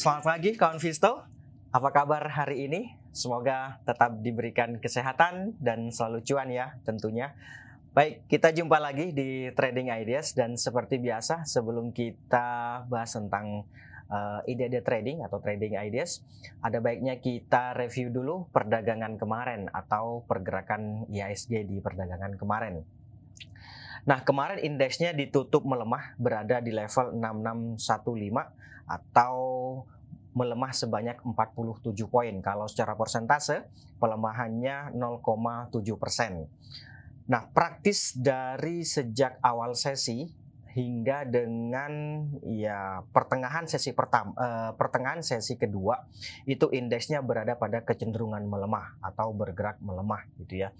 Selamat pagi kawan Visto. Apa kabar hari ini? Semoga tetap diberikan kesehatan dan selalu cuan ya tentunya. Baik, kita jumpa lagi di Trading Ideas dan seperti biasa sebelum kita bahas tentang uh, ide-ide trading atau trading ideas, ada baiknya kita review dulu perdagangan kemarin atau pergerakan IHSG di perdagangan kemarin. Nah, kemarin indeksnya ditutup melemah berada di level 6615 atau melemah sebanyak 47 poin. Kalau secara persentase, pelemahannya 0,7 persen. Nah, praktis dari sejak awal sesi hingga dengan ya pertengahan sesi pertama eh, pertengahan sesi kedua itu indeksnya berada pada kecenderungan melemah atau bergerak melemah gitu ya.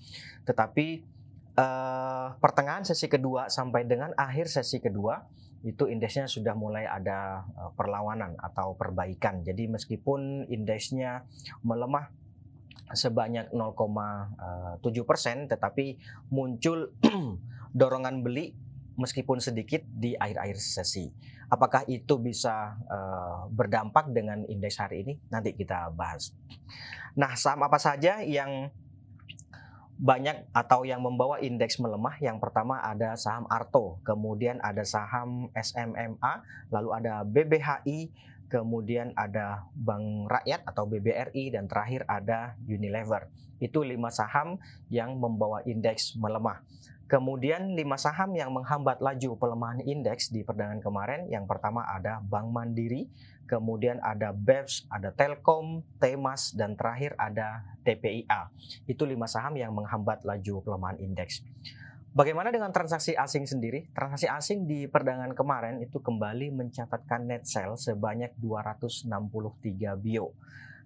Tetapi eh, pertengahan sesi kedua sampai dengan akhir sesi kedua itu indeksnya sudah mulai ada uh, perlawanan atau perbaikan. Jadi meskipun indeksnya melemah sebanyak 0,7 eh, persen, tetapi muncul dorongan beli meskipun sedikit di akhir-akhir sesi. Apakah itu bisa uh, berdampak dengan indeks hari ini? Nanti kita bahas. Nah, saham apa saja yang banyak atau yang membawa indeks melemah. Yang pertama ada saham Arto, kemudian ada saham SMMA, lalu ada BBHI, kemudian ada Bank Rakyat atau BBRI, dan terakhir ada Unilever. Itu lima saham yang membawa indeks melemah. Kemudian lima saham yang menghambat laju pelemahan indeks di perdagangan kemarin, yang pertama ada Bank Mandiri, kemudian ada BEPS, ada Telkom, Temas, dan terakhir ada TPIA. Itu lima saham yang menghambat laju pelemahan indeks. Bagaimana dengan transaksi asing sendiri? Transaksi asing di perdagangan kemarin itu kembali mencatatkan net sale sebanyak 263 bio.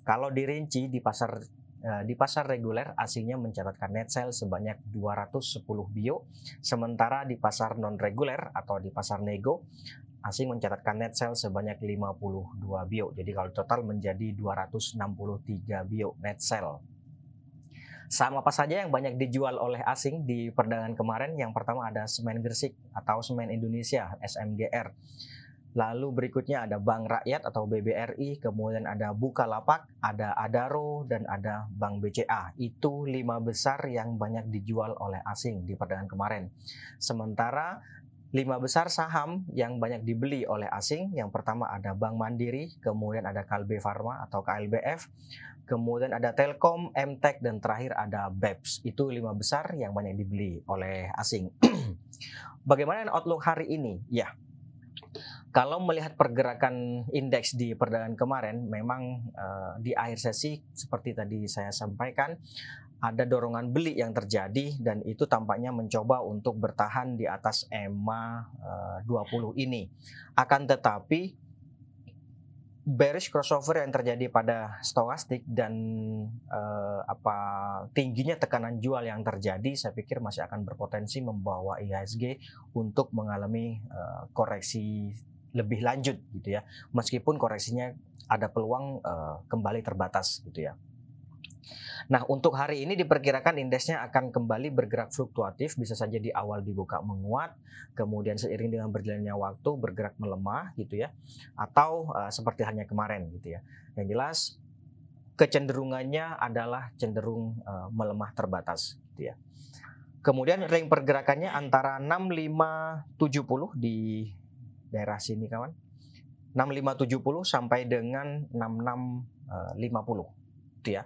Kalau dirinci di pasar eh, di pasar reguler asingnya mencatatkan net sale sebanyak 210 bio, sementara di pasar non reguler atau di pasar nego asing mencatatkan net sale sebanyak 52 bio. Jadi kalau total menjadi 263 bio net sale. Saham apa saja yang banyak dijual oleh asing di perdagangan kemarin? Yang pertama ada Semen Gresik atau Semen Indonesia SMGR. Lalu berikutnya ada Bank Rakyat atau BBRI, kemudian ada Bukalapak, ada Adaro, dan ada Bank BCA. Itu lima besar yang banyak dijual oleh asing di perdagangan kemarin. Sementara lima besar saham yang banyak dibeli oleh asing. Yang pertama ada Bank Mandiri, kemudian ada Kalbe Farma atau KLBF, kemudian ada Telkom, MTEK, dan terakhir ada BEPS. Itu lima besar yang banyak dibeli oleh asing. Bagaimana outlook hari ini? Ya, kalau melihat pergerakan indeks di perdagangan kemarin, memang uh, di akhir sesi seperti tadi saya sampaikan ada dorongan beli yang terjadi dan itu tampaknya mencoba untuk bertahan di atas EMA uh, 20 ini. Akan tetapi bearish crossover yang terjadi pada stokastik dan uh, apa tingginya tekanan jual yang terjadi saya pikir masih akan berpotensi membawa IHSG untuk mengalami uh, koreksi lebih lanjut gitu ya meskipun koreksinya ada peluang uh, kembali terbatas gitu ya Nah, untuk hari ini diperkirakan indeksnya akan kembali bergerak fluktuatif, bisa saja di awal dibuka menguat, kemudian seiring dengan berjalannya waktu bergerak melemah gitu ya, atau uh, seperti halnya kemarin gitu ya. Yang jelas kecenderungannya adalah cenderung uh, melemah terbatas gitu ya. Kemudian range pergerakannya antara 6570 di daerah sini kawan. 6570 sampai dengan 6650 gitu ya.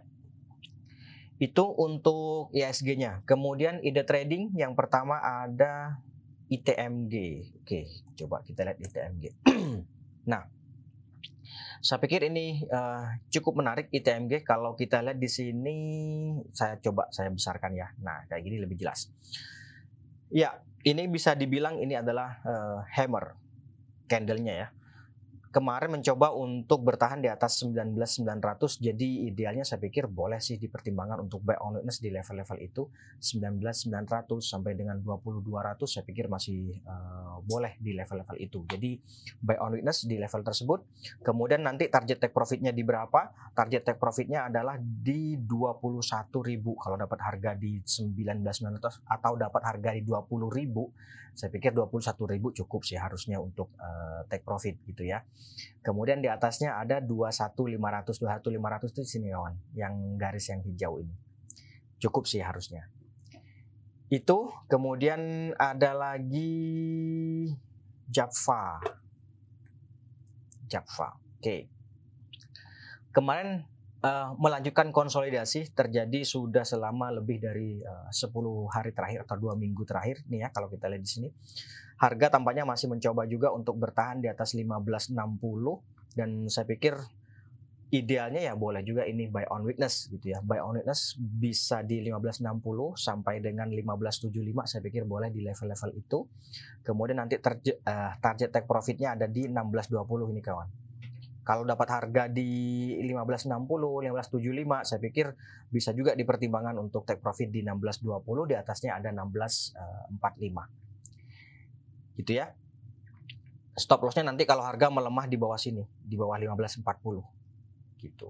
Itu untuk ISG-nya. Kemudian ide trading yang pertama ada ITMG. Oke, coba kita lihat ITMG. nah, saya pikir ini uh, cukup menarik ITMG kalau kita lihat di sini saya coba saya besarkan ya. Nah, kayak gini lebih jelas. Ya, ini bisa dibilang ini adalah uh, hammer candlenya ya kemarin mencoba untuk bertahan di atas 19.900 jadi idealnya saya pikir boleh sih dipertimbangkan untuk buy on weakness di level-level itu 19.900 sampai dengan 2200 saya pikir masih uh, boleh di level-level itu. Jadi buy on weakness di level tersebut. Kemudian nanti target take profitnya di berapa? Target take profitnya adalah di 21.000 kalau dapat harga di 19.900 atau dapat harga di 20.000 saya pikir 21.000 cukup sih harusnya untuk uh, take profit gitu ya Kemudian di atasnya ada 21500 21500 itu sini kawan, yang garis yang hijau ini. Cukup sih harusnya. Itu kemudian ada lagi Java. Java. Oke. Okay. Kemarin uh, melanjutkan konsolidasi terjadi sudah selama lebih dari uh, 10 hari terakhir atau dua minggu terakhir nih ya kalau kita lihat di sini. Harga tampaknya masih mencoba juga untuk bertahan di atas 1560 dan saya pikir idealnya ya boleh juga ini buy on weakness gitu ya. Buy on weakness bisa di 1560 sampai dengan 1575 saya pikir boleh di level-level itu. Kemudian nanti target, uh, target take profitnya ada di 1620 ini kawan kalau dapat harga di 1560, 1575, saya pikir bisa juga dipertimbangkan untuk take profit di 1620, di atasnya ada 1645. Gitu ya. Stop lossnya nanti kalau harga melemah di bawah sini, di bawah 1540. Gitu.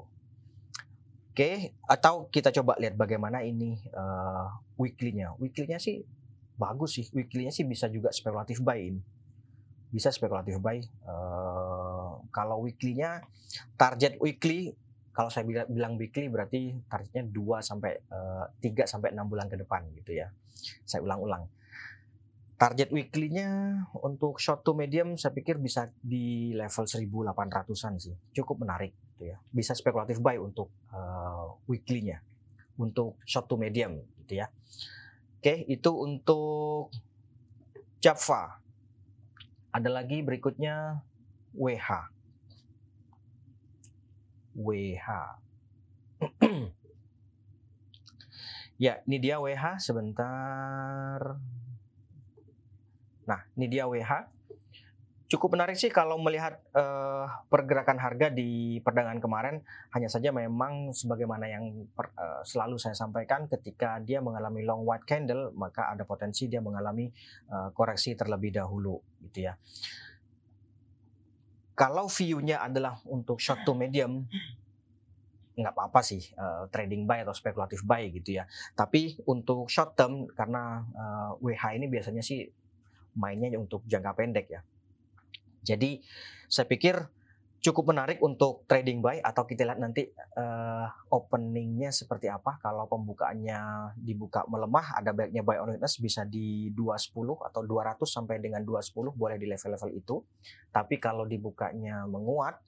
Oke, atau kita coba lihat bagaimana ini uh, weekly-nya. Weekly-nya sih bagus sih. Weekly-nya sih bisa juga spekulatif buy ini bisa spekulatif buy. Uh, kalau weekly-nya target weekly kalau saya bilang, bilang weekly berarti targetnya 2 sampai uh, 3 sampai 6 bulan ke depan gitu ya. Saya ulang-ulang. Target weekly-nya untuk short to medium saya pikir bisa di level 1800-an sih. Cukup menarik gitu ya. Bisa spekulatif buy untuk uh, weekly-nya. Untuk short to medium gitu ya. Oke, itu untuk Java ada lagi berikutnya WH. WH. ya, ini dia WH sebentar. Nah, ini dia WH. Cukup menarik sih kalau melihat uh, pergerakan harga di perdagangan kemarin. Hanya saja memang sebagaimana yang per, uh, selalu saya sampaikan, ketika dia mengalami long white candle, maka ada potensi dia mengalami uh, koreksi terlebih dahulu, gitu ya. Kalau view-nya adalah untuk short to medium, nggak apa-apa sih uh, trading buy atau spekulatif buy gitu ya. Tapi untuk short term karena uh, WH ini biasanya sih mainnya untuk jangka pendek ya. Jadi saya pikir cukup menarik untuk trading buy atau kita lihat nanti uh, openingnya seperti apa. Kalau pembukaannya dibuka melemah ada baiknya buy on weakness bisa di 210 atau 200 sampai dengan 210 boleh di level-level itu. Tapi kalau dibukanya menguat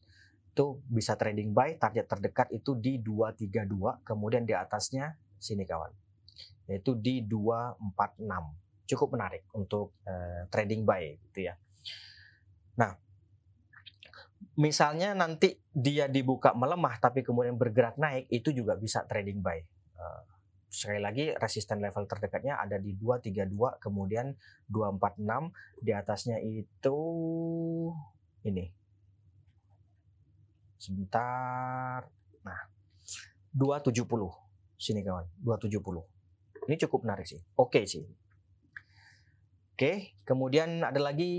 itu bisa trading buy target terdekat itu di 232 kemudian di atasnya sini kawan yaitu di 246 cukup menarik untuk uh, trading buy gitu ya. Nah, misalnya nanti dia dibuka melemah tapi kemudian bergerak naik itu juga bisa trading buy. Uh, sekali lagi resisten level terdekatnya ada di 232 kemudian 246 di atasnya itu ini. Sebentar. Nah 270 sini kawan 270 ini cukup menarik sih. Oke okay sih oke kemudian ada lagi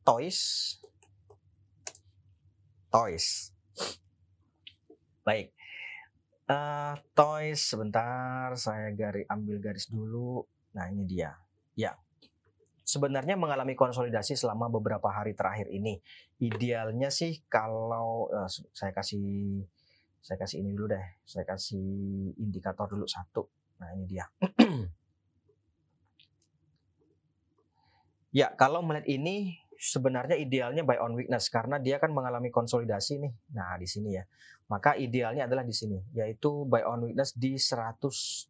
toys. Toys. Baik. Uh, toys sebentar saya garis ambil garis dulu. Nah ini dia. Ya. Sebenarnya mengalami konsolidasi selama beberapa hari terakhir ini. Idealnya sih kalau uh, saya kasih saya kasih ini dulu deh. Saya kasih indikator dulu satu. Nah ini dia ya kalau melihat ini sebenarnya idealnya buy on weakness karena dia kan mengalami konsolidasi nih. Nah, di sini ya. Maka idealnya adalah di sini yaitu buy on weakness di 175.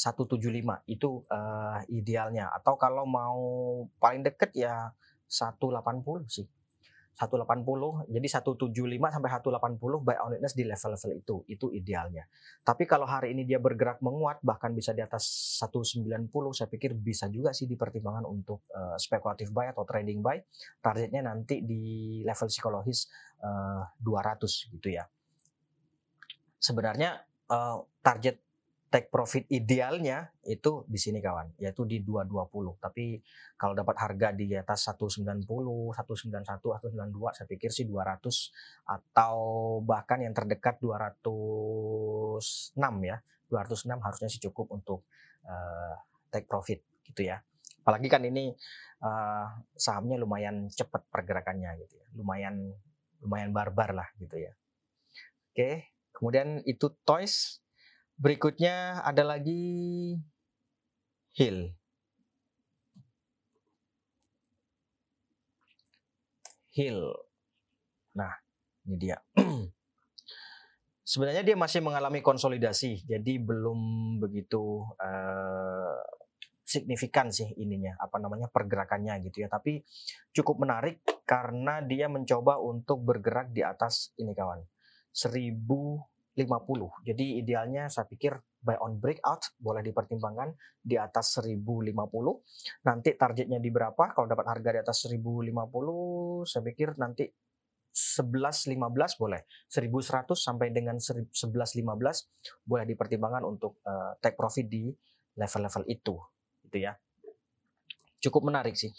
175 itu uh, idealnya atau kalau mau paling deket ya 180 sih 180 jadi 175 sampai 180 buy on weakness di level-level itu itu idealnya. Tapi kalau hari ini dia bergerak menguat bahkan bisa di atas 190 saya pikir bisa juga sih dipertimbangkan untuk uh, spekulatif buy atau trading buy targetnya nanti di level psikologis uh, eh, 200 gitu ya. Sebenarnya uh, target take profit idealnya itu di sini kawan, yaitu di 220. Tapi kalau dapat harga di atas 190, 191, 192 saya pikir sih 200 atau bahkan yang terdekat 206 ya. 206 harusnya sih cukup untuk uh, take profit gitu ya. Apalagi kan ini uh, sahamnya lumayan cepat pergerakannya gitu ya. Lumayan lumayan barbar lah gitu ya. Oke, kemudian itu Toys. Berikutnya ada lagi Hill. Hill. Nah, ini dia. Sebenarnya dia masih mengalami konsolidasi, jadi belum begitu uh, signifikan sih ininya, apa namanya pergerakannya gitu ya. Tapi cukup menarik karena dia mencoba untuk bergerak di atas ini kawan, 1050. Jadi idealnya saya pikir buy on breakout boleh dipertimbangkan di atas 1050. Nanti targetnya di berapa? Kalau dapat harga di atas 1050, saya pikir nanti 11.15 boleh 1100 sampai dengan 11.15 boleh dipertimbangkan untuk uh, take profit di level-level itu gitu ya cukup menarik sih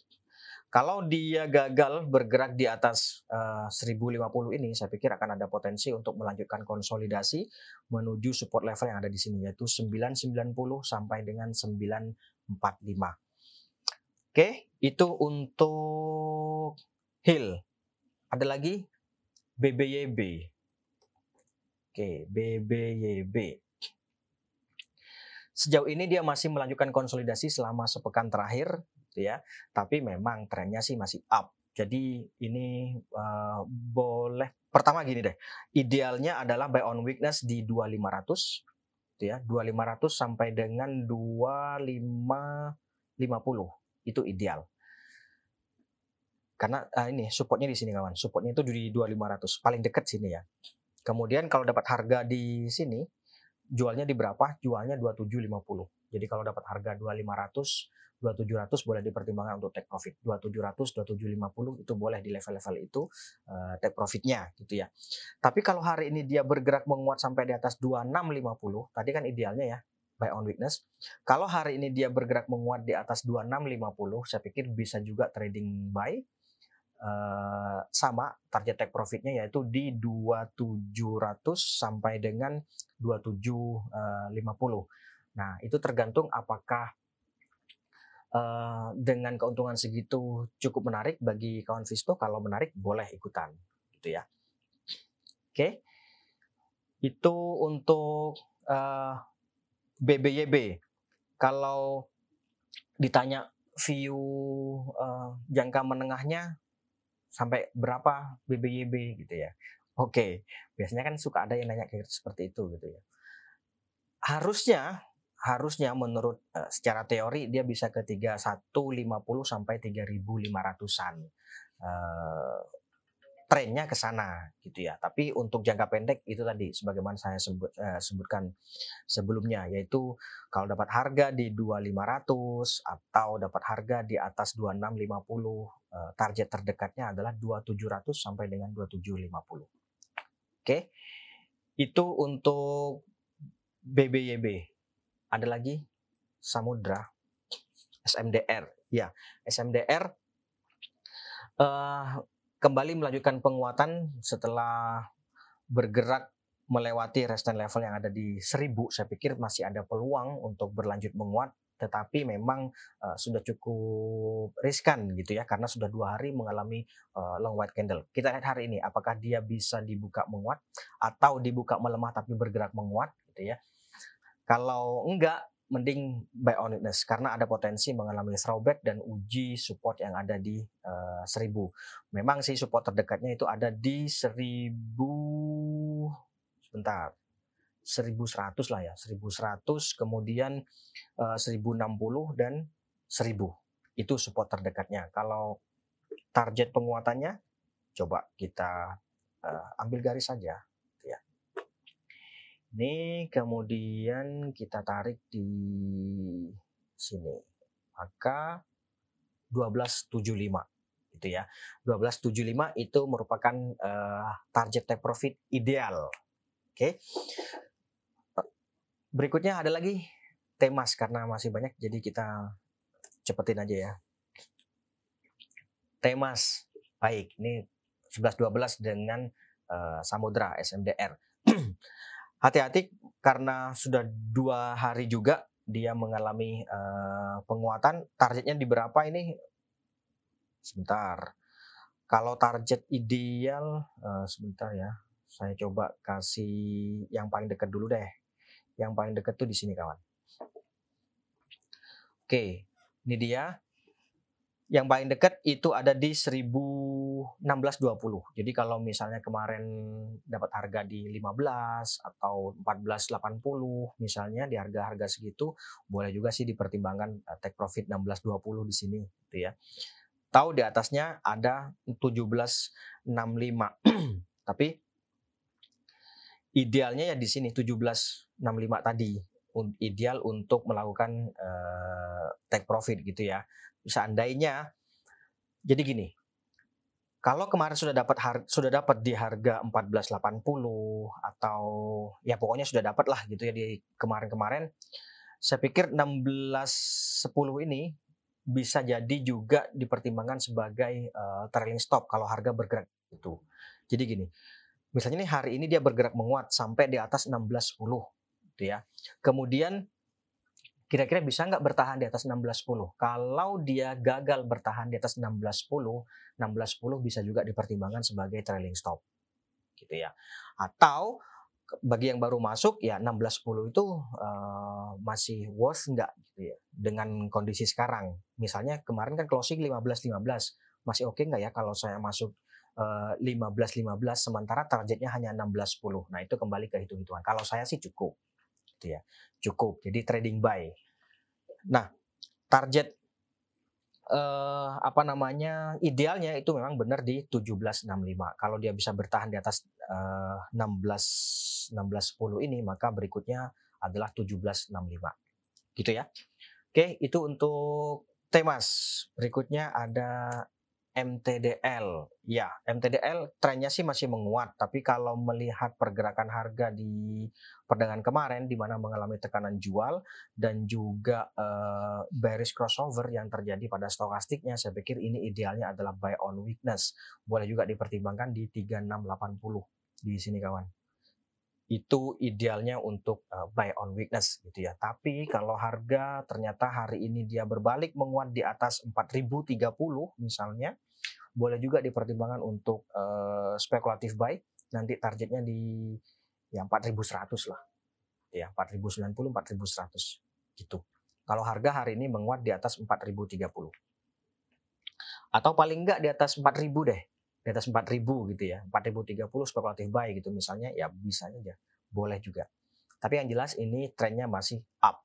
kalau dia gagal bergerak di atas uh, 1050 ini saya pikir akan ada potensi untuk melanjutkan konsolidasi menuju support level yang ada di sini yaitu 990 sampai dengan 945 oke itu untuk hill ada lagi BBYB. Oke, BBYB. Sejauh ini dia masih melanjutkan konsolidasi selama sepekan terakhir, gitu ya. Tapi memang trennya sih masih up. Jadi ini uh, boleh pertama gini deh. Idealnya adalah buy on weakness di 2500 gitu ya. 2500 sampai dengan 2550 itu ideal. Karena uh, ini supportnya di sini kawan. Supportnya itu di 2500, paling dekat sini ya. Kemudian kalau dapat harga di sini, jualnya di berapa? Jualnya 2750. Jadi kalau dapat harga 2500, 2700 boleh dipertimbangkan untuk take profit. 2700, 2750 itu boleh di level-level itu uh, take profitnya gitu ya. Tapi kalau hari ini dia bergerak menguat sampai di atas 2650, tadi kan idealnya ya buy on weakness. Kalau hari ini dia bergerak menguat di atas 2650, saya pikir bisa juga trading buy Uh, sama target take profitnya yaitu di 2700 sampai dengan 2750. Nah, itu tergantung apakah uh, dengan keuntungan segitu cukup menarik bagi kawan Visto. Kalau menarik boleh ikutan gitu ya. Oke. Okay. Itu untuk uh, BBYB. Kalau ditanya view uh, jangka menengahnya sampai berapa BBYB gitu ya. Oke, biasanya kan suka ada yang nanya kayak seperti itu gitu ya. Harusnya harusnya menurut uh, secara teori dia bisa ke 3150 sampai 3500-an. Uh, trennya ke sana gitu ya. Tapi untuk jangka pendek itu tadi sebagaimana saya sebut, uh, sebutkan sebelumnya yaitu kalau dapat harga di 2500 atau dapat harga di atas 2650 uh, target terdekatnya adalah 2700 sampai dengan 2750. Oke. Itu untuk BBYB. Ada lagi Samudra SMDR. Ya, SMDR uh, kembali melanjutkan penguatan setelah bergerak melewati resistance level yang ada di 1000 saya pikir masih ada peluang untuk berlanjut menguat tetapi memang uh, sudah cukup riskan gitu ya karena sudah dua hari mengalami uh, long white candle. Kita lihat hari ini apakah dia bisa dibuka menguat atau dibuka melemah tapi bergerak menguat gitu ya. Kalau enggak mending buy on witness karena ada potensi mengalami throwback dan uji support yang ada di uh, eh, 1000. Memang sih support terdekatnya itu ada di 1000 sebentar. 1100 lah ya, 1100 kemudian uh, 1060 dan 1000. Itu support terdekatnya. Kalau target penguatannya coba kita uh, ambil garis saja ini kemudian kita tarik di sini. Maka 1275 itu ya. 1275 itu merupakan uh, target take profit ideal. Oke. Okay. Berikutnya ada lagi temas karena masih banyak jadi kita cepetin aja ya. Temas. Baik, ini 1112 dengan uh, Samudra SMDR. hati-hati karena sudah dua hari juga dia mengalami uh, penguatan. Targetnya di berapa ini? Sebentar. Kalau target ideal uh, sebentar ya. Saya coba kasih yang paling dekat dulu deh. Yang paling dekat tuh di sini kawan. Oke ini dia yang paling dekat itu ada di 1620. Jadi kalau misalnya kemarin dapat harga di 15 atau 1480 misalnya di harga-harga segitu, boleh juga sih dipertimbangkan uh, take profit 1620 di sini gitu ya. Tahu di atasnya ada 1765. Tapi idealnya ya di sini 1765 tadi ideal untuk melakukan uh, take profit gitu ya seandainya jadi gini kalau kemarin sudah dapat sudah dapat di harga 1480 atau ya pokoknya sudah dapat lah gitu ya di kemarin-kemarin saya pikir 1610 ini bisa jadi juga dipertimbangkan sebagai uh, trailing stop kalau harga bergerak itu. Jadi gini, misalnya nih hari ini dia bergerak menguat sampai di atas 1610 gitu ya. Kemudian kira-kira bisa nggak bertahan di atas 16.10? Kalau dia gagal bertahan di atas 16.10, 16.10 bisa juga dipertimbangkan sebagai trailing stop. Gitu ya. Atau bagi yang baru masuk ya 16.10 itu uh, masih worth nggak gitu ya dengan kondisi sekarang. Misalnya kemarin kan closing 15.15 masih oke okay nggak ya kalau saya masuk uh, 15.15 sementara targetnya hanya 16.10. Nah itu kembali ke hitung-hitungan. Kalau saya sih cukup gitu ya. Cukup. Jadi trading buy. Nah, target uh, apa namanya idealnya itu memang benar di 1765. Kalau dia bisa bertahan di atas uh, 16 1610 ini maka berikutnya adalah 1765. Gitu ya. Oke, itu untuk temas. Berikutnya ada MTDL. Ya, MTDL trennya sih masih menguat, tapi kalau melihat pergerakan harga di perdagangan kemarin di mana mengalami tekanan jual dan juga uh, bearish crossover yang terjadi pada stokastiknya, saya pikir ini idealnya adalah buy on weakness. Boleh juga dipertimbangkan di 3680 di sini kawan. Itu idealnya untuk uh, buy on weakness gitu ya. Tapi kalau harga ternyata hari ini dia berbalik menguat di atas 4030 misalnya, boleh juga dipertimbangkan untuk uh, spekulatif buy. Nanti targetnya di ya 4100 lah. Ya 4090 4100 gitu. Kalau harga hari ini menguat di atas 4030 atau paling enggak di atas 4000 deh di atas 4000 gitu ya 4030 spekulatif buy gitu misalnya ya bisa aja boleh juga. Tapi yang jelas ini trennya masih up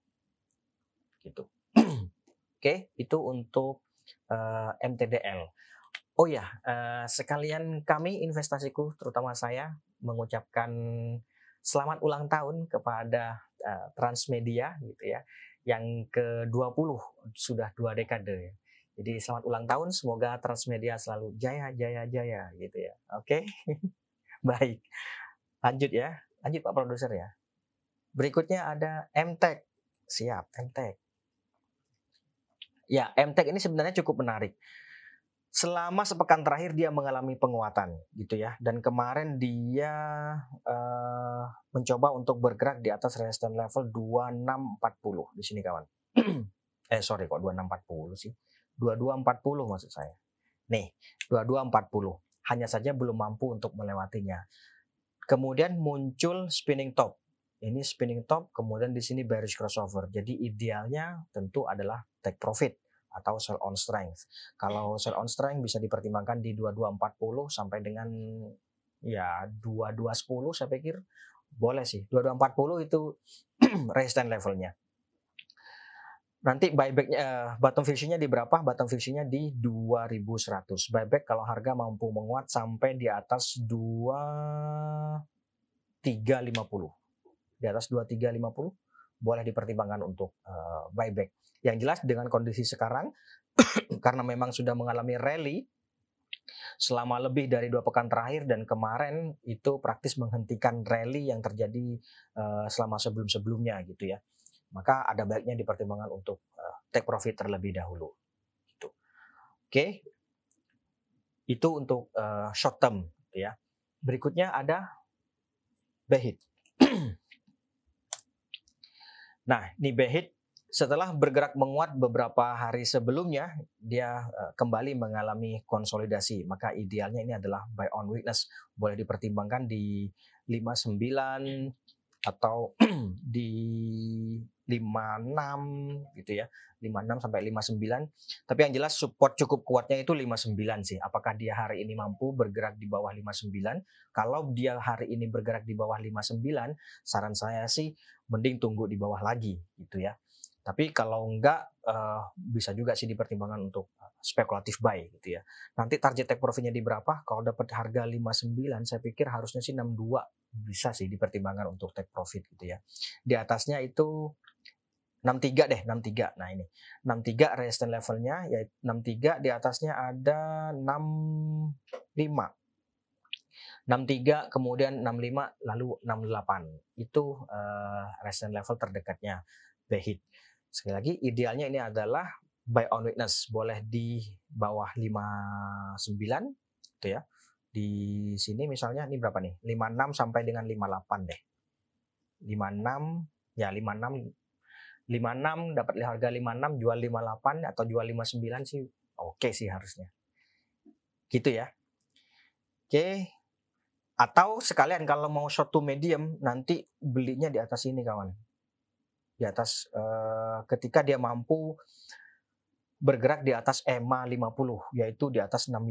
gitu. Oke itu untuk uh, eh, MTDL Oh ya, uh, sekalian kami investasiku, terutama saya, mengucapkan selamat ulang tahun kepada uh, Transmedia gitu ya, yang ke-20 sudah dua dekade. Jadi selamat ulang tahun, semoga Transmedia selalu jaya, jaya, jaya gitu ya. Oke, okay? baik. Lanjut ya, lanjut Pak Produser ya. Berikutnya ada MTech, siap MTech. Ya, MTech ini sebenarnya cukup menarik selama sepekan terakhir dia mengalami penguatan gitu ya dan kemarin dia uh, mencoba untuk bergerak di atas resistance level 2640 di sini kawan eh sorry kok 2640 sih 2240 maksud saya nih 2240 hanya saja belum mampu untuk melewatinya kemudian muncul spinning top ini spinning top kemudian di sini bearish crossover jadi idealnya tentu adalah take profit atau sell on strength. Kalau sell on strength bisa dipertimbangkan di 2240 sampai dengan ya 2210 saya pikir boleh sih. 2240 itu resistance levelnya. Nanti buybacknya uh, bottom fishingnya di berapa? Bottom fishingnya di 2100. Buyback kalau harga mampu menguat sampai di atas 2350. Di atas 2350 boleh dipertimbangkan untuk uh, buyback. Yang jelas dengan kondisi sekarang, karena memang sudah mengalami rally selama lebih dari dua pekan terakhir dan kemarin itu praktis menghentikan rally yang terjadi uh, selama sebelum-sebelumnya gitu ya. Maka ada baiknya dipertimbangkan untuk uh, take profit terlebih dahulu. Gitu. Oke, okay. itu untuk uh, short term gitu ya. Berikutnya ada behit. nah, ini behit setelah bergerak menguat beberapa hari sebelumnya, dia uh, kembali mengalami konsolidasi. Maka idealnya ini adalah buy on weakness. Boleh dipertimbangkan di 59 atau di 56 gitu ya. 56 sampai 59. Tapi yang jelas support cukup kuatnya itu 59 sih. Apakah dia hari ini mampu bergerak di bawah 59? Kalau dia hari ini bergerak di bawah 59, saran saya sih mending tunggu di bawah lagi gitu ya. Tapi kalau enggak uh, bisa juga sih dipertimbangkan untuk eh, spekulatif buy gitu ya. Nanti target take profitnya di berapa? Kalau dapat harga 59 saya pikir harusnya sih 62 bisa sih dipertimbangkan untuk take profit gitu ya. Di atasnya itu 63 deh, 63. Nah ini 63 resistance levelnya ya 63 di atasnya ada 65. 63 kemudian 65 lalu 68 itu uh, resistance level terdekatnya behit Sekali lagi idealnya ini adalah buy on weakness boleh di bawah 59 gitu ya. Di sini misalnya ini berapa nih? 56 sampai dengan 58 deh. 56 ya 56 56 dapat harga 56 jual 58 atau jual 59 sih oke okay sih harusnya. Gitu ya. Oke. Okay. Atau sekalian kalau mau short to medium nanti belinya di atas ini kawan di atas uh, ketika dia mampu bergerak di atas EMA 50 yaitu di atas 65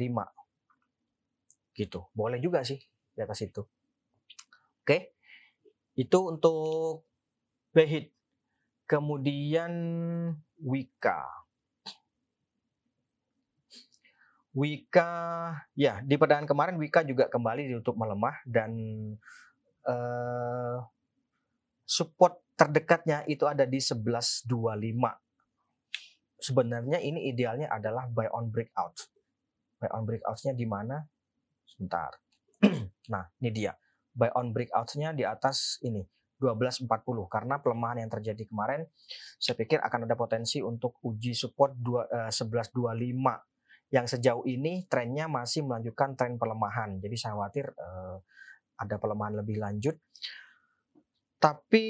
gitu boleh juga sih di atas itu oke itu untuk behit kemudian Wika Wika ya di perdagangan kemarin Wika juga kembali untuk melemah dan uh, support terdekatnya itu ada di 1125. Sebenarnya ini idealnya adalah buy on breakout. Buy on breakout-nya di mana? Sebentar. nah, ini dia. Buy on breakout-nya di atas ini 1240 karena pelemahan yang terjadi kemarin saya pikir akan ada potensi untuk uji support 2, uh, 1125 yang sejauh ini trennya masih melanjutkan tren pelemahan. Jadi saya khawatir uh, ada pelemahan lebih lanjut. Tapi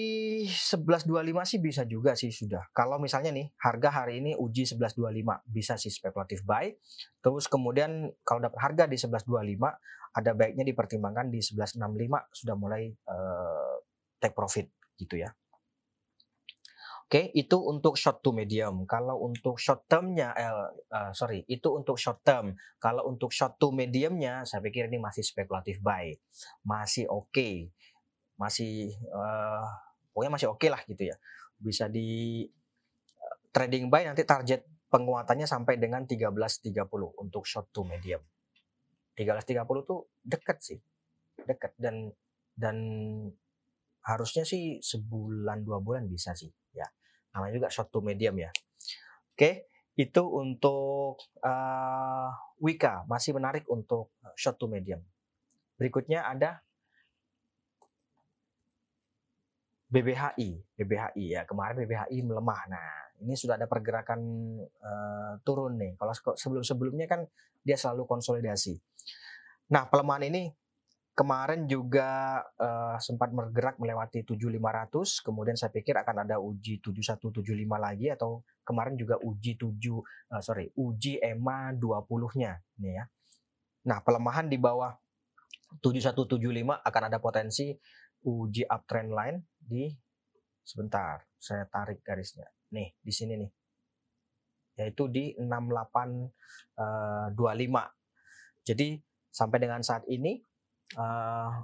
11.25 sih bisa juga sih sudah. Kalau misalnya nih harga hari ini uji 11.25 bisa sih spekulatif buy. Terus kemudian kalau dapat harga di 11.25 ada baiknya dipertimbangkan di 11.65 sudah mulai uh, take profit gitu ya. Oke, itu untuk short to medium. Kalau untuk short termnya, eh, uh, sorry, itu untuk short term. Kalau untuk short to mediumnya, saya pikir ini masih spekulatif buy, masih oke. Okay masih uh, pokoknya masih oke okay lah gitu ya. Bisa di uh, trading buy nanti target penguatannya sampai dengan 13.30 untuk short to medium. 13.30 tuh deket sih deket dan dan harusnya sih sebulan dua bulan bisa sih ya. Namanya juga short to medium ya. Oke itu untuk uh, Wika. Masih menarik untuk short to medium. Berikutnya ada BBHI, BBHI ya kemarin BBHI melemah. Nah ini sudah ada pergerakan uh, turun nih. Kalau sebelum-sebelumnya kan dia selalu konsolidasi. Nah pelemahan ini kemarin juga uh, sempat bergerak melewati 7500, kemudian saya pikir akan ada uji 7175 lagi atau kemarin juga uji 7 uh, eh, sorry uji EMA 20-nya nih ya. Nah pelemahan di bawah 7175 akan ada potensi uji uptrend line di sebentar saya tarik garisnya. Nih di sini nih. Yaitu di 6825 uh, jadi sampai dengan saat ini uh,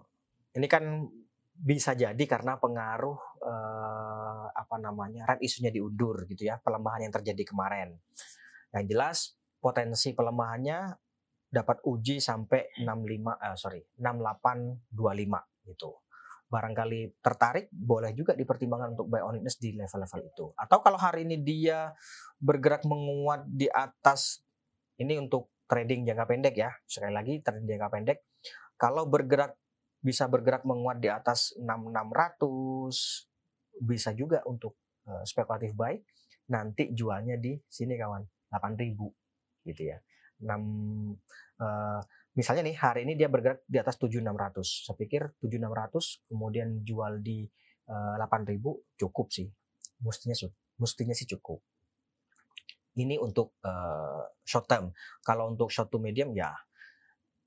ini kan bisa jadi karena pengaruh uh, apa namanya red isunya diundur gitu ya pelemahan yang terjadi kemarin. Yang jelas potensi pelemahannya dapat uji sampai 65 uh, sorry 6825 gitu barangkali tertarik boleh juga dipertimbangkan untuk buy on weakness di level-level itu. Atau kalau hari ini dia bergerak menguat di atas ini untuk trading jangka pendek ya. Sekali lagi trading jangka pendek kalau bergerak bisa bergerak menguat di atas 6600 bisa juga untuk uh, spekulatif buy nanti jualnya di sini kawan 8000 gitu ya. 6 uh, misalnya nih hari ini dia bergerak di atas 7600 saya pikir 7600 kemudian jual di uh, eh, 8000 cukup sih mestinya mestinya sih cukup. Ini untuk uh, short term. Kalau untuk short to medium ya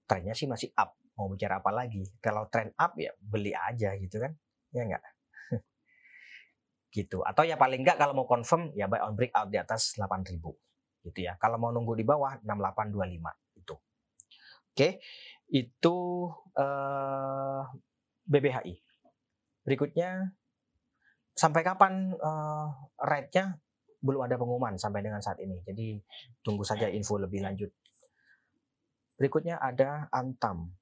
trennya sih masih up. Mau bicara apa lagi? Kalau trend up ya beli aja gitu kan. Ya enggak? gitu. Atau ya paling enggak kalau mau confirm ya buy on breakout di atas 8000 gitu ya. Kalau mau nunggu di bawah 6825 itu. Oke, itu uh, eh, BBHI. Berikutnya sampai kapan uh, rate-nya belum ada pengumuman sampai dengan saat ini. Jadi tunggu saja info lebih lanjut. Berikutnya ada Antam.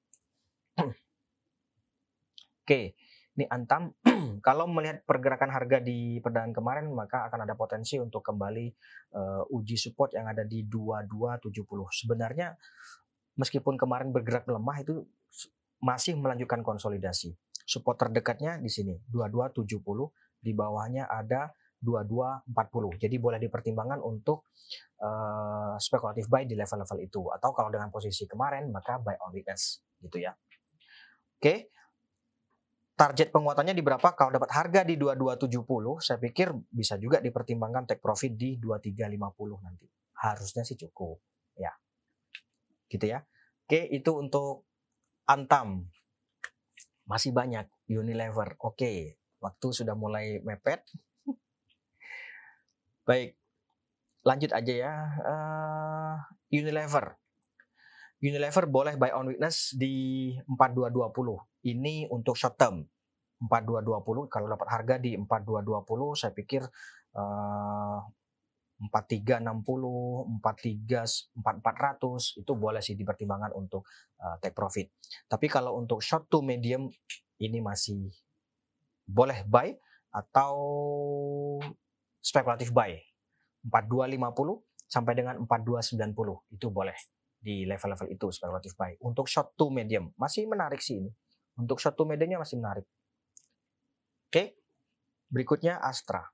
Oke, ini Antam. Kalau melihat pergerakan harga di perdagangan kemarin, maka akan ada potensi untuk kembali uh, uji support yang ada di 2270. Sebenarnya meskipun kemarin bergerak melemah itu masih melanjutkan konsolidasi. Support terdekatnya di sini 2270, di bawahnya ada 2240. Jadi boleh dipertimbangkan untuk uh, spekulatif buy di level-level itu atau kalau dengan posisi kemarin maka buy on weakness gitu ya. Oke. Target penguatannya di berapa? Kalau dapat harga di 2270, saya pikir bisa juga dipertimbangkan take profit di 2350 nanti. Harusnya sih cukup. Gitu ya. Oke, itu untuk Antam. Masih banyak Unilever. Oke, waktu sudah mulai mepet Baik, lanjut aja ya. Uh, Unilever. Unilever boleh buy on weakness di 4220. Ini untuk short term. 4220 kalau dapat harga di 4220 saya pikir uh, 4360, 43 4400 itu boleh sih dipertimbangkan untuk uh, take profit. Tapi kalau untuk short to medium ini masih boleh buy atau spekulatif buy 4250 sampai dengan 4290 itu boleh di level-level itu spekulatif buy. Untuk short to medium masih menarik sih ini. Untuk short to mediumnya masih menarik. Oke. Berikutnya Astra.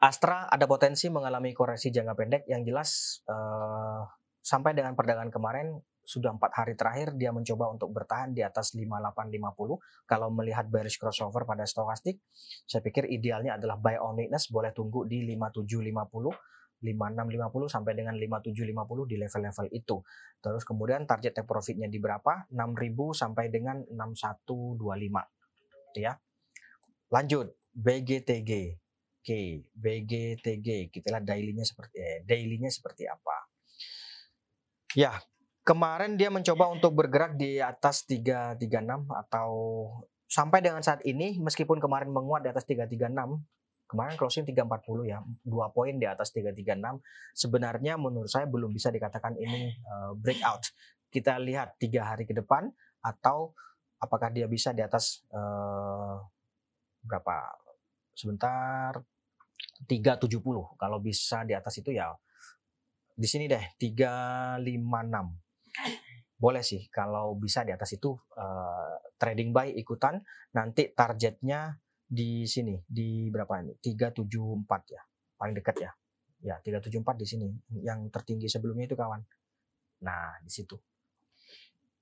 Astra ada potensi mengalami koreksi jangka pendek yang jelas uh, sampai dengan perdagangan kemarin sudah empat hari terakhir dia mencoba untuk bertahan di atas 5850. Kalau melihat bearish crossover pada stokastik, saya pikir idealnya adalah buy on weakness boleh tunggu di 5750. 5650 sampai dengan 5750 di level-level itu. Terus kemudian target take profitnya di berapa? 6000 sampai dengan 6125. Gitu ya. Lanjut BGTG. Oke, BGTG. Kita lihat daily-nya seperti eh, daily-nya seperti apa. Ya, kemarin dia mencoba untuk bergerak di atas 336 atau sampai dengan saat ini meskipun kemarin menguat di atas 336 kemarin closing 340 ya dua poin di atas 336 sebenarnya menurut saya belum bisa dikatakan ini uh, breakout kita lihat tiga hari ke depan atau apakah dia bisa di atas uh, berapa sebentar. 370 kalau bisa di atas itu ya di sini deh 356 boleh sih kalau bisa di atas itu uh, trading buy ikutan nanti targetnya di sini di berapa ini? 374 ya paling dekat ya. Ya 374 di sini. Yang tertinggi sebelumnya itu kawan. Nah di situ.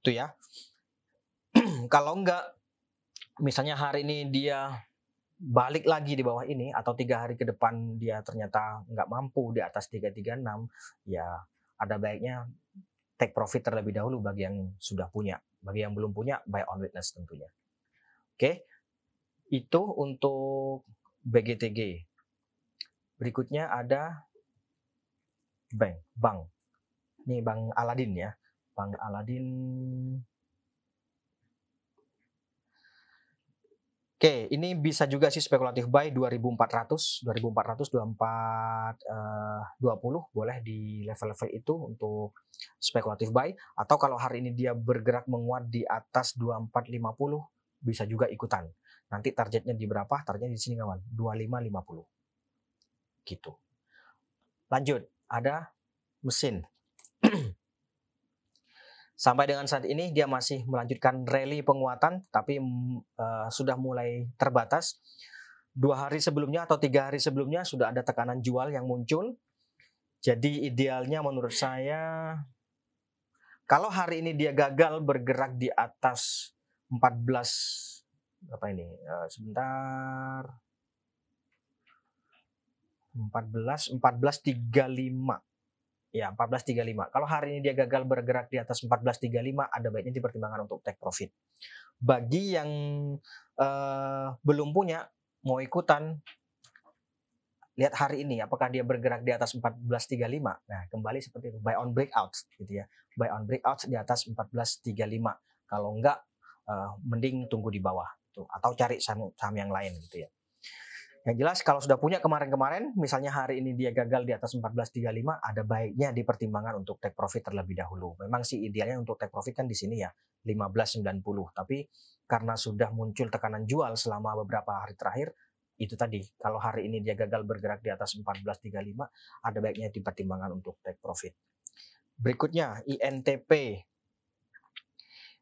Itu ya. Kalau enggak misalnya hari ini dia balik lagi di bawah ini atau tiga hari ke depan dia ternyata nggak mampu di atas 336 ya ada baiknya take profit terlebih dahulu bagi yang sudah punya. Bagi yang belum punya, buy on witness tentunya. Oke, itu untuk BGTG. Berikutnya ada bank, bank. Ini Bank Aladin ya. Bank Aladin Oke, ini bisa juga sih spekulatif buy 2400, 2400, 24 uh, 20 boleh di level-level itu untuk spekulatif buy atau kalau hari ini dia bergerak menguat di atas 2450 bisa juga ikutan. Nanti targetnya di berapa? Targetnya di sini kawan, 2550. Gitu. Lanjut, ada mesin. Sampai dengan saat ini dia masih melanjutkan rally penguatan, tapi uh, sudah mulai terbatas. Dua hari sebelumnya atau tiga hari sebelumnya sudah ada tekanan jual yang muncul. Jadi idealnya menurut saya, kalau hari ini dia gagal bergerak di atas 14 apa ini? Uh, sebentar. 14 1435 ya 1435 kalau hari ini dia gagal bergerak di atas 1435 ada baiknya dipertimbangkan untuk take profit. Bagi yang uh, belum punya mau ikutan lihat hari ini apakah dia bergerak di atas 1435 nah kembali seperti itu buy on breakout gitu ya. Buy on breakout di atas 1435 kalau enggak uh, mending tunggu di bawah tuh. Atau cari saham, saham yang lain gitu ya yang jelas kalau sudah punya kemarin-kemarin, misalnya hari ini dia gagal di atas 1435, ada baiknya dipertimbangkan untuk take profit terlebih dahulu. Memang sih idealnya untuk take profit kan di sini ya 1590, tapi karena sudah muncul tekanan jual selama beberapa hari terakhir, itu tadi kalau hari ini dia gagal bergerak di atas 1435, ada baiknya dipertimbangkan untuk take profit. Berikutnya INTP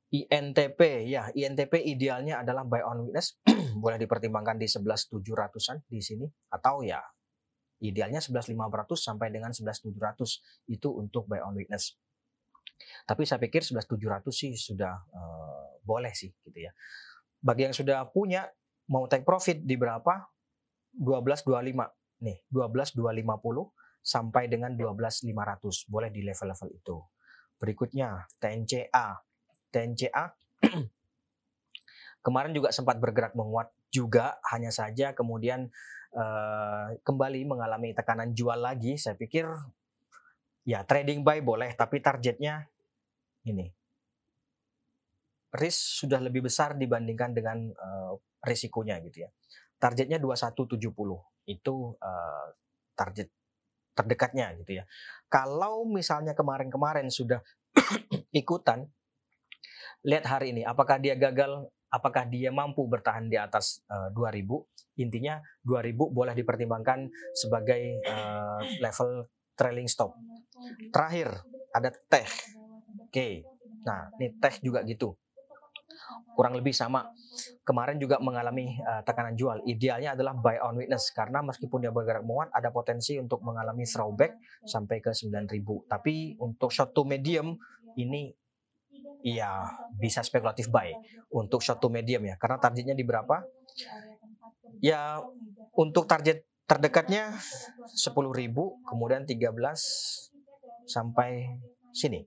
INTP ya INTP idealnya adalah buy on witness. Boleh dipertimbangkan di 11.700an di sini atau ya idealnya 11.500 sampai dengan 11.700 itu untuk buy on witness. Tapi saya pikir 11.700 sih sudah uh, boleh sih gitu ya. Bagi yang sudah punya mau take profit di berapa? 12.25 nih 12.250 sampai dengan 12.500 boleh di level-level itu. Berikutnya TNCA TNCA kemarin juga sempat bergerak menguat juga hanya saja kemudian uh, kembali mengalami tekanan jual lagi. Saya pikir ya trading buy boleh tapi targetnya ini. Risk sudah lebih besar dibandingkan dengan uh, risikonya gitu ya. Targetnya 2170 itu uh, target terdekatnya gitu ya. Kalau misalnya kemarin-kemarin sudah ikutan lihat hari ini apakah dia gagal? Apakah dia mampu bertahan di atas uh, eh, 2000 intinya 2000 boleh dipertimbangkan sebagai uh, level trailing stop. Terakhir ada teh. Oke. Okay. nah ini teh juga gitu. Kurang lebih sama. Kemarin juga mengalami uh, tekanan jual. Idealnya adalah buy on witness karena meskipun dia bergerak menguat ada potensi untuk mengalami throwback sampai ke 9000 tapi untuk short to medium ini Iya, bisa spekulatif buy untuk short to medium ya. Karena targetnya di berapa? Ya, untuk target terdekatnya 10.000, kemudian 13 sampai sini.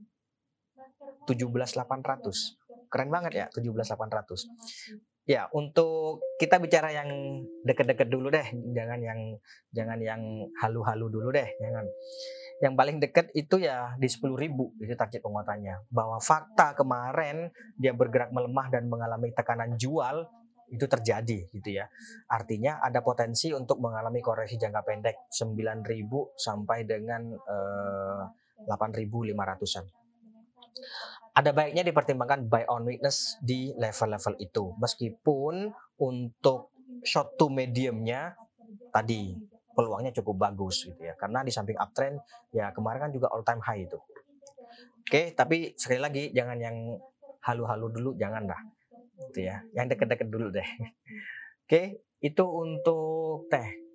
17.800. Keren banget ya, 17.800. Ya, untuk kita bicara yang deket-deket dulu deh, jangan yang jangan yang halu-halu dulu deh, jangan yang paling dekat itu ya di 10.000 itu target penguatannya. Bahwa fakta kemarin dia bergerak melemah dan mengalami tekanan jual itu terjadi gitu ya. Artinya ada potensi untuk mengalami koreksi jangka pendek 9.000 sampai dengan eh, 8.500-an. Ada baiknya dipertimbangkan buy on weakness di level-level itu. Meskipun untuk short to mediumnya tadi peluangnya cukup bagus gitu ya. Karena di samping uptrend ya kemarin kan juga all time high itu. Oke tapi sekali lagi jangan yang halu-halu dulu jangan lah. Gitu ya. Yang deket-deket dulu deh. Oke itu untuk teh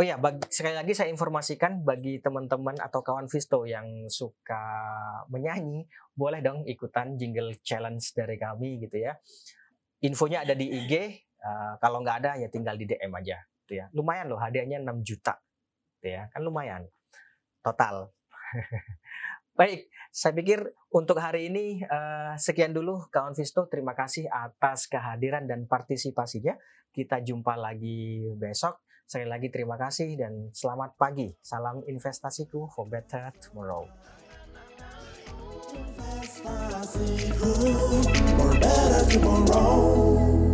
Oh ya, bagi, sekali lagi saya informasikan bagi teman-teman atau kawan Visto yang suka menyanyi, boleh dong ikutan jingle challenge dari kami gitu ya. Infonya ada di IG, uh, kalau nggak ada ya tinggal di DM aja gitu ya. Lumayan loh hadiahnya 6 juta. Gitu ya. Kan lumayan. Total. Baik, saya pikir untuk hari ini uh, sekian dulu kawan Visto. Terima kasih atas kehadiran dan partisipasinya. Kita jumpa lagi besok. Sekali lagi terima kasih dan selamat pagi. Salam investasiku for better tomorrow. Tomorrow.